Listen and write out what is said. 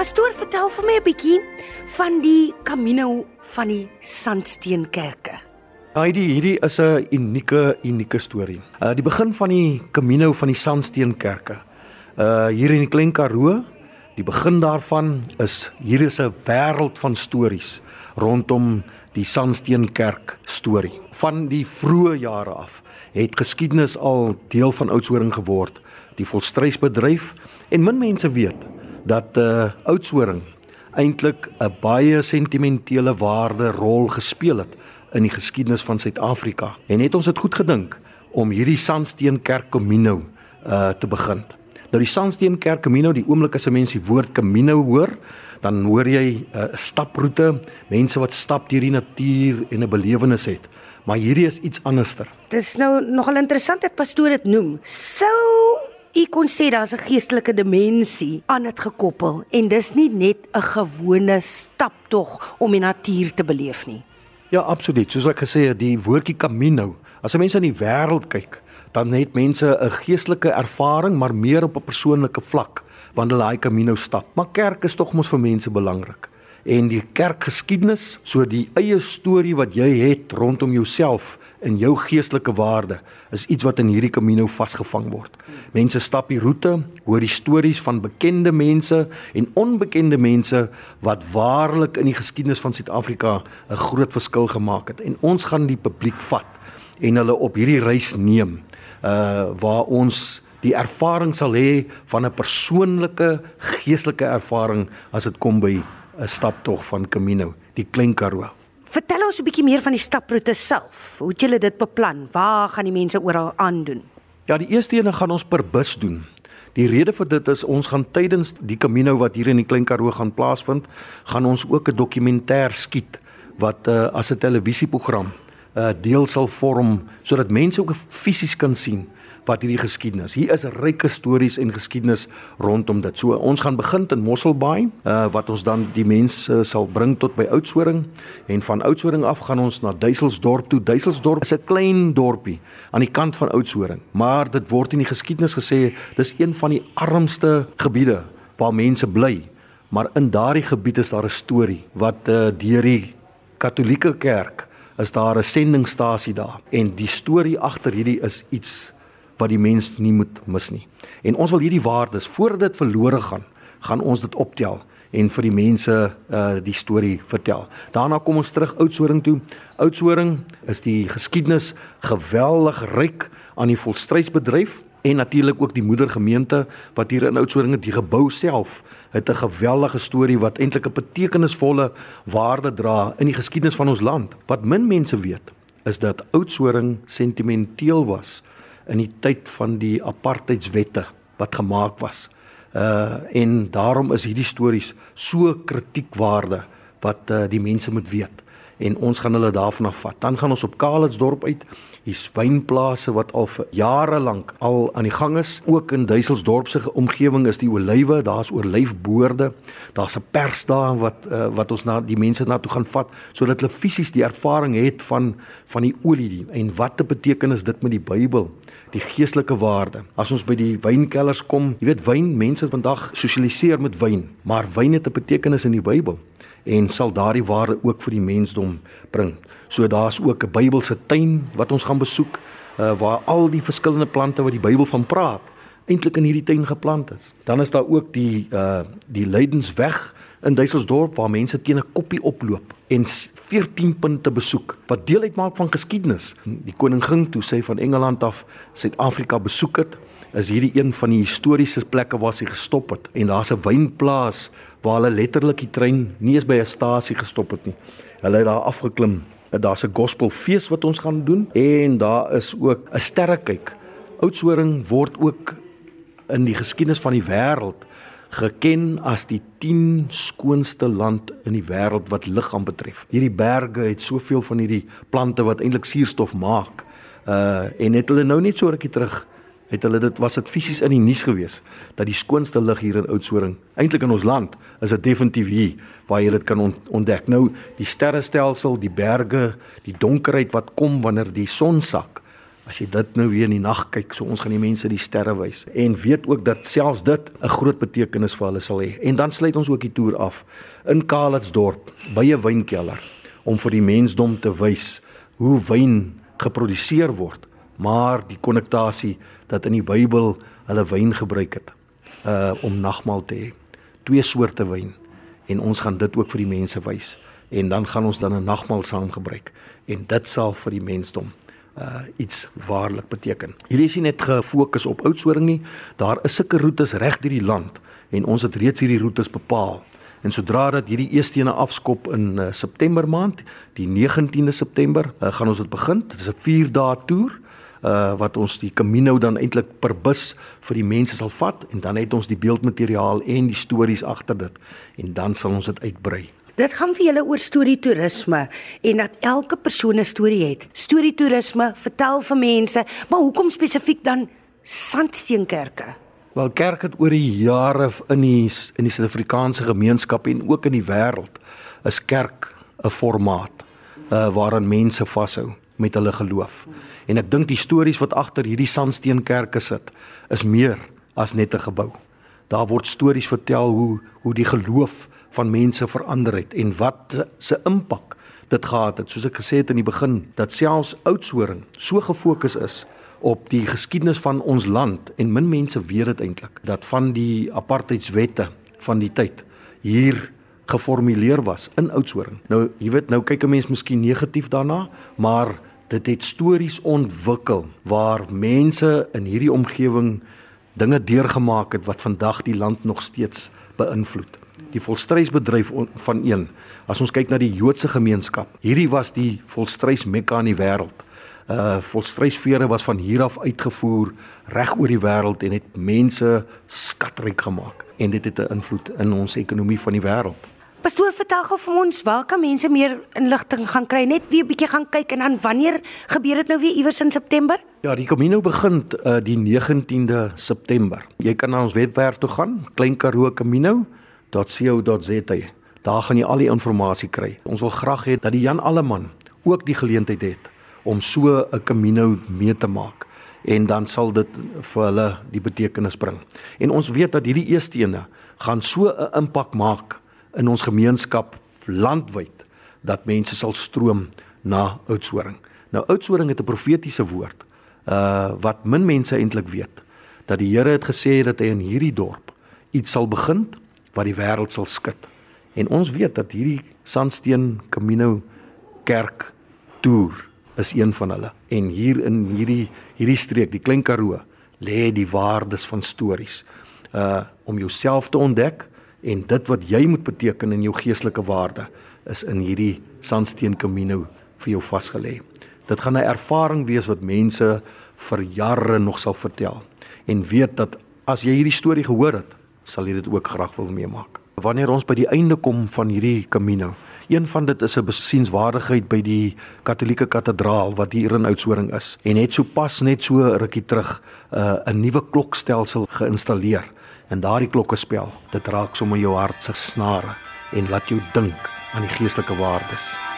Pastoor, vertel vir my 'n bietjie van die Camino van die Sandsteenkerke. Hierdie hierdie is 'n unieke unieke storie. Uh die begin van die Camino van die Sandsteenkerke. Uh hier in die Klein Karoo, die begin daarvan is hier is 'n wêreld van stories rondom die Sandsteenkerk storie. Van die vroeë jare af het geskiedenis al deel van Oudtshoorn geword, die volstrysbedryf en min mense weet dat uh Oudtshoorn eintlik 'n baie sentimentele waarde rol gespeel het in die geskiedenis van Suid-Afrika. En het ons dit goed gedink om hierdie Sandsteenkerk Camino uh te begin. Nou die Sandsteenkerk Camino, die oomblik as 'n mens die woord Camino hoor, dan hoor jy 'n uh, staproete, mense wat stap deur die natuur en 'n belewenis het. Maar hierdie is iets anderster. Dis nou nogal interessant dat pastoor dit noem. Sou u kon sê daar's 'n geestelike dimensie aan dit gekoppel en dis nie net 'n gewone staptog om die natuur te beleef nie. Ja, absoluut. Soos ek gesê het, die woordjie camino. As 'n mens aan die wêreld kyk, dan het mense 'n geestelike ervaring, maar meer op 'n persoonlike vlak wanneer hulle daai camino stap. Maar kerk is tog mos vir mense belangrik. En die kerkgeskiedenis, so die eie storie wat jy het rondom jouself en jou geestelike waarde is iets wat in hierdie Camino vasgevang word. Mense stap die roete, hoor die stories van bekende mense en onbekende mense wat waarlik in die geskiedenis van Suid-Afrika 'n groot verskil gemaak het. En ons gaan die publiek vat en hulle op hierdie reis neem uh waar ons die ervaring sal hê van 'n persoonlike geestelike ervaring as dit kom by 'n staptog van Camino, die Klein Karoo. Vertel ons 'n bietjie meer van die staproete self. Hoe het julle dit beplan? Waar gaan die mense oral aandoen? Ja, die eerste een gaan ons per bus doen. Die rede vir dit is ons gaan tydens die Camino wat hier in die Klein Karoo gaan plaasvind, gaan ons ook 'n dokumentêr skiet wat uh, as 'n televisieprogram uh, deel sal vorm sodat mense ook fisies kan sien wat hierdie geskiedenis. Hier is ryke stories en geskiedenis rondom dit. So ons gaan begin in Mosselbaai, uh, wat ons dan die mense uh, sal bring tot by Oudtshoorn en van Oudtshoorn af gaan ons na Duiselsdorp toe. Duiselsdorp is 'n klein dorpie aan die kant van Oudtshoorn, maar dit word in die geskiedenis gesê dis een van die armste gebiede waar mense bly. Maar in daardie gebied is daar 'n storie wat uh, deur die Katolieke Kerk is daar 'n sendingstasie daar en die storie agter hierdie is iets wat die mens nie moet mis nie. En ons wil hierdie waardes voordat dit verlore gaan, gaan ons dit optel en vir die mense uh die storie vertel. Daarna kom ons terug Oudtshoorn toe. Oudtshoorn is die geskiedenis geweldig ryk aan die volstrysbedryf en natuurlik ook die moedergemeente wat hier in Oudtshoorn die gebou self het 'n geweldige storie wat eintlik 'n betekenisvolle waarde dra in die geskiedenis van ons land. Wat min mense weet is dat Oudtshoorn sentimenteel was in die tyd van die apartheidswette wat gemaak was. Uh en daarom is hierdie stories so kritiekwaarde wat uh, die mense moet weet en ons gaan hulle daarvan af vat. Dan gaan ons op Kalitsdorp uit. Die wynplase wat al vir jare lank al aan die gang is. Ook in Duiselsdorp se omgewing is die olywe, daar's olyfboorde. Daar's 'n pers daar wat uh, wat ons na die mense na toe gaan vat sodat hulle fisies die ervaring het van van die olie en wat te beteken is dit met die Bybel die geestelike waarde. As ons by die wynkellers kom, jy weet wyn, mense vandag sosialiseer met wyn, maar wyn het 'n betekenis in die Bybel en sal daardie waarde ook vir die mensdom bring. So daar's ook 'n Bybelse tuin wat ons gaan besoek uh, waar al die verskillende plante wat die Bybel van praat eintlik in hierdie tuin geplant is. Dan is daar ook die uh die Lydensweg in Duiselsdorp waar mense teen 'n koppie oploop en 14 punte besoek wat deel uitmaak van geskiedenis. Die koning ging toe sê van Engeland af Suid-Afrika besoek het, is hierdie een van die historiese plekke waar hy gestop het en daar's 'n wynplaas waar hulle letterlik die trein nie eens by 'n stasie gestop het nie. Hulle het daar afgeklim. Daar's 'n gospelfees wat ons gaan doen en daar is ook 'n sterrekyk. Oudtshoorn word ook in die geskiedenis van die wêreld geken as die 10 skoonste land in die wêreld wat liggaam betref. Hierdie berge het soveel van hierdie plante wat eintlik suurstof maak. Uh en het hulle nou net so rukkie terug het hulle dit was dit fisies in die nuus gewees dat die skoonste lug hier in Oudtshoorn eintlik in ons land is dit definitief hier waar jy dit kan ontdek. Nou die sterrestelsel, die berge, die donkerheid wat kom wanneer die son sak As jy dit nou weer in die nag kyk, so ons gaan die mense die sterre wys en weet ook dat selfs dit 'n groot betekenis vir hulle sal hê. En dan sluit ons ook die toer af in Kalitsdorp by 'n wynkelder om vir die mensdom te wys hoe wyn geproduseer word, maar die konnektasie dat in die Bybel hulle wyn gebruik het uh om nagmaal te hê. Twee soorte wyn en ons gaan dit ook vir die mense wys en dan gaan ons dan 'n nagmaal saam gebruik en dit sal vir die mensdom uh iets waarlik beteken. Hierdie is nie net gefokus op Oudtshoorn nie, daar is sulke roetes reg deur die land en ons het reeds hierdie roetes bepaal. En sodra dat hierdie eerste ene afskop in uh, September maand, die 19de September, uh, gaan ons dit begin. Dit is 'n 4 dae toer uh wat ons die Camino dan eintlik per bus vir die mense sal vat en dan het ons die beeldmateriaal en die stories agter dit en dan sal ons dit uitbrei. Dit gaan vir julle oor storie toerisme en dat elke persoon 'n storie het. Storie toerisme vertel vir mense, maar hoekom spesifiek dan sandsteenkerke? Wel kerk het oor die jare in die in die Suid-Afrikaanse gemeenskap en ook in die wêreld is kerk 'n formaat uh waaraan mense vashou met hulle geloof. En ek dink die stories wat agter hierdie sandsteenkerke sit is meer as net 'n gebou. Daar word stories vertel hoe hoe die geloof van mense verander het en wat se impak dit gehad het. Soos ek gesê het in die begin, dat selfs Oudtshoorn so gefokus is op die geskiedenis van ons land en min mense weet dit eintlik dat van die apartheidswette van die tyd hier geformuleer was in Oudtshoorn. Nou, jy weet, nou kyk 'n mens miskien negatief daarna, maar dit het stories ontwikkel waar mense in hierdie omgewing dinge deurgemaak het wat vandag die land nog steeds beïnvloed die volstrysbedryf van een. As ons kyk na die Joodse gemeenskap, hierdie was die volstrys Mekka in die wêreld. Uh volstrysvere was van hier af uitgevoer reg oor die wêreld en het mense skatryk gemaak en dit het 'n invloed in ons ekonomie van die wêreld. Pastoor, vertel gou vir ons, waar kan mense meer inligting gaan kry? Net weer 'n bietjie gaan kyk en dan wanneer gebeur dit nou weer iewers in September? Ja, die Camino begin uh, die 19de September. Jy kan na ons webwerf toe gaan, Klein Karoo Camino www.jan.co.za. Daar gaan jy al die inligting kry. Ons wil graag hê dat die Jan Alleman ook die geleentheid het om so 'n Camino mee te maak en dan sal dit vir hulle die betekenis bring. En ons weet dat hierdie eerste ene gaan so 'n impak maak in ons gemeenskap landwyd dat mense sal stroom na Oudtshoorn. Nou Oudtshoorn het 'n profetiese woord uh wat min mense eintlik weet dat die Here het gesê dat hy in hierdie dorp iets sal begin wat die wêreld sal skud. En ons weet dat hierdie Sandsteen Camino Kerk toer is een van hulle. En hier in hierdie hierdie streek, die Klein Karoo, lê die waardes van stories. Uh om jouself te ontdek en dit wat jy moet beteken in jou geestelike waarde is in hierdie Sandsteen Camino vir jou vasgelê. Dit gaan 'n ervaring wees wat mense vir jare nog sal vertel en weet dat as jy hierdie storie gehoor het, sal jy dit ook graag wil meemaak. Wanneer ons by die einde kom van hierdie Camino, een van dit is 'n besienswaardigheid by die Katolieke Kathedraal wat hier in Oudtshoorn is en het sopas net so rukkie terug uh, 'n nuwe klokstelsel geïnstalleer. En daardie klokke spel, dit raak sommer jou hart se snare en laat jou dink aan die geestelike waardes.